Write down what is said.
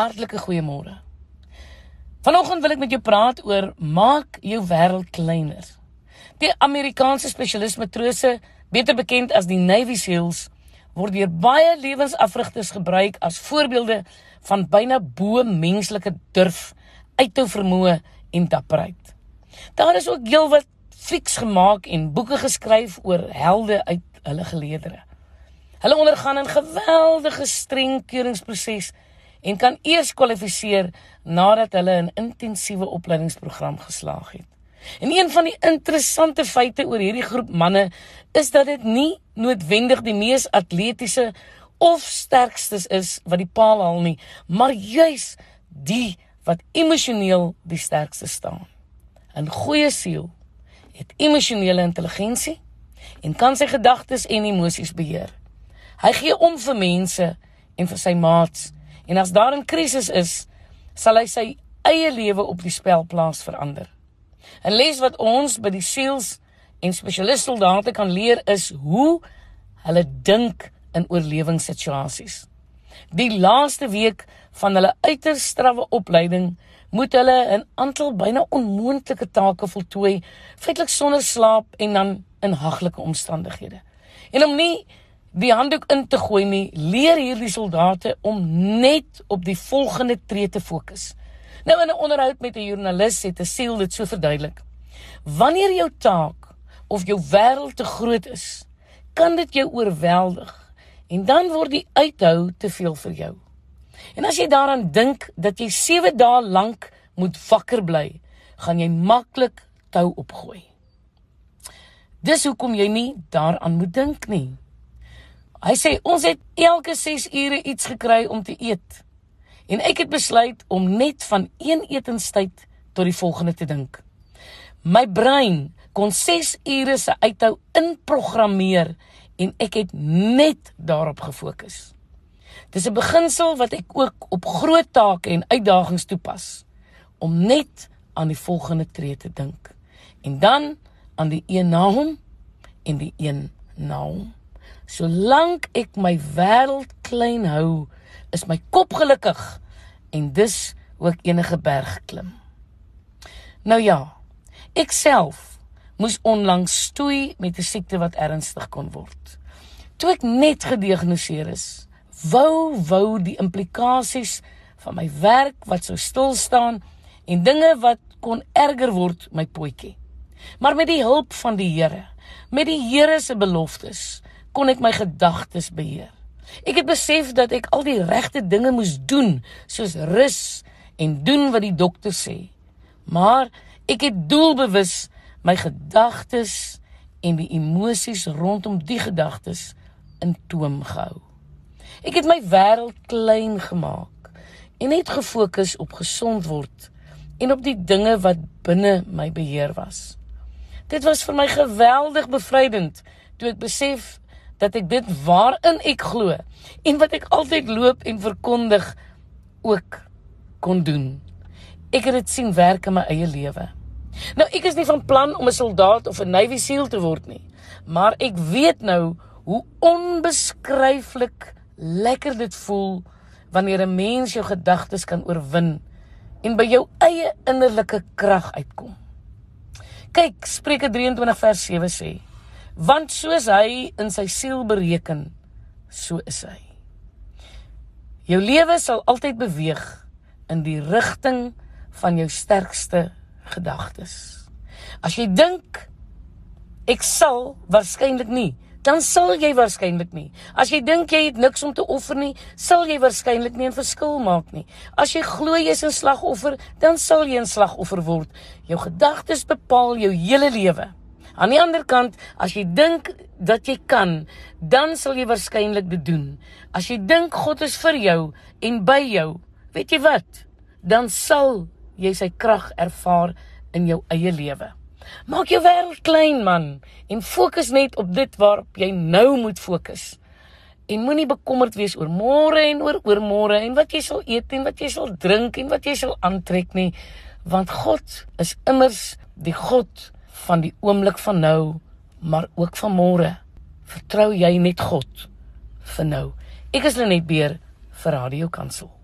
Hartlike goeiemôre. Vanoggend wil ek met jou praat oor maak jou wêreld kleiner. Die Amerikaanse spesialis matrose, beter bekend as die Navy Seals, word deur baie lewensafrigters gebruik as voorbeelde van byna bo menslike durf, uithou vermoë en dapperheid. Daar is ook heelwat flieks gemaak en boeke geskryf oor helde uit hulle geleedere. Hulle ondergaan 'n geweldige streng keuringsproses en kan eers kwalifiseer nadat hulle 'n intensiewe opleidingsprogram geslaag het. En een van die interessante feite oor hierdie groep manne is dat dit nie noodwendig die mees atletiese of sterkstes is wat die paal haal nie, maar juis die wat emosioneel die sterkste staan. 'n Goeie siel het emosionele intelligensie en kan sy gedagtes en emosies beheer. Hy gee om vir mense en vir sy maats en as daar 'n krisis is, sal hy sy eie lewe op die spel plaas verander. 'n Les wat ons by die seels en spesialiste soldate kan leer is hoe hulle dink in oorlewingssituasies. Die laaste week van hulle uiters strawwe opleiding moet hulle 'n aantal byna onmoontlike take voltooi, feitelik sonder slaap en dan in haglike omstandighede. En om nie die handdoek in te gooi nie, leer hierdie soldate om net op die volgende tree te fokus. Nou in 'n onderhoud met 'n joernalis het 'n siel dit so verduidelik. Wanneer jou taak of jou wêreld te groot is, kan dit jou oorweldig en dan word die uithou te veel vir jou. En as jy daaraan dink dat jy 7 dae lank moet wakker bly, gaan jy maklik tou opgooi. Dis hoekom jy nie daaraan moet dink nie. Hy sê ons het elke 6 ure iets gekry om te eet. En ek het besluit om net van een etenstyd tot die volgende te dink. My brein kon 6 ure se uithou inprogrammeer en ek het net daarop gefokus. Dis 'n beginsel wat ek ook op groot take en uitdagings toepas om net aan die volgende tree te dink en dan aan die een na hom en die een na hom. Solank ek my wêreld klein hou, is my kop gelukkig en dus ook enige berg klim. Nou ja, ek self moes onlangs stoei met 'n siekte wat ernstig kon word. Toe ek net gediagnoseer is, wou wou die implikasies van my werk wat sou stil staan en dinge wat kon erger word my potjie. Maar met die hulp van die Here, met die Here se beloftes, kon ek my gedagtes beheer. Ek het besef dat ek al die regte dinge moes doen, soos rus en doen wat die dokter sê. Maar ek het doelbewus my gedagtes en die emosies rondom die gedagtes in toom gehou. Ek het my wêreld klein gemaak en net gefokus op gesond word en op die dinge wat binne my beheer was. Dit was vir my geweldig bevrydend toe ek besef dat ek dit waarin ek glo en wat ek altyd loop en verkondig ook kon doen. Ek het dit sien werk in my eie lewe. Nou ek is nie van plan om 'n soldaat of 'n Navy SEAL te word nie, maar ek weet nou hoe onbeskryflik lekker dit voel wanneer 'n mens jou gedagtes kan oorwin en by jou eie innerlike krag uitkom. Kyk, Spreuke 23 vers 7 sê: Want soos hy in sy siel bereken, so is hy. Jou lewe sal altyd beweeg in die rigting van jou sterkste gedagtes. As jy dink ek sal waarskynlik nie dan sal jy waarskynlik nie. As jy dink jy het niks om te offer nie, sal jy waarskynlik nie 'n verskil maak nie. As jy glo jy is 'n slagoffer, dan sal jy 'n slagoffer word. Jou gedagtes bepaal jou hele lewe. Aan die ander kant, as jy dink dat jy kan, dan sal jy waarskynlik dit doen. As jy dink God is vir jou en by jou, weet jy wat? Dan sal jy sy krag ervaar in jou eie lewe. Maak jou wêreld klein man en fokus net op dit waarop jy nou moet fokus. En moenie bekommerd wees oor môre en oor oormôre en wat jy sal eet en wat jy sal drink en wat jy sal aantrek nie, want God is immers die God van die oomblik van nou, maar ook van môre. Vertrou jy net God vir nou. Ek is Lenet Beer vir Radio Kansel.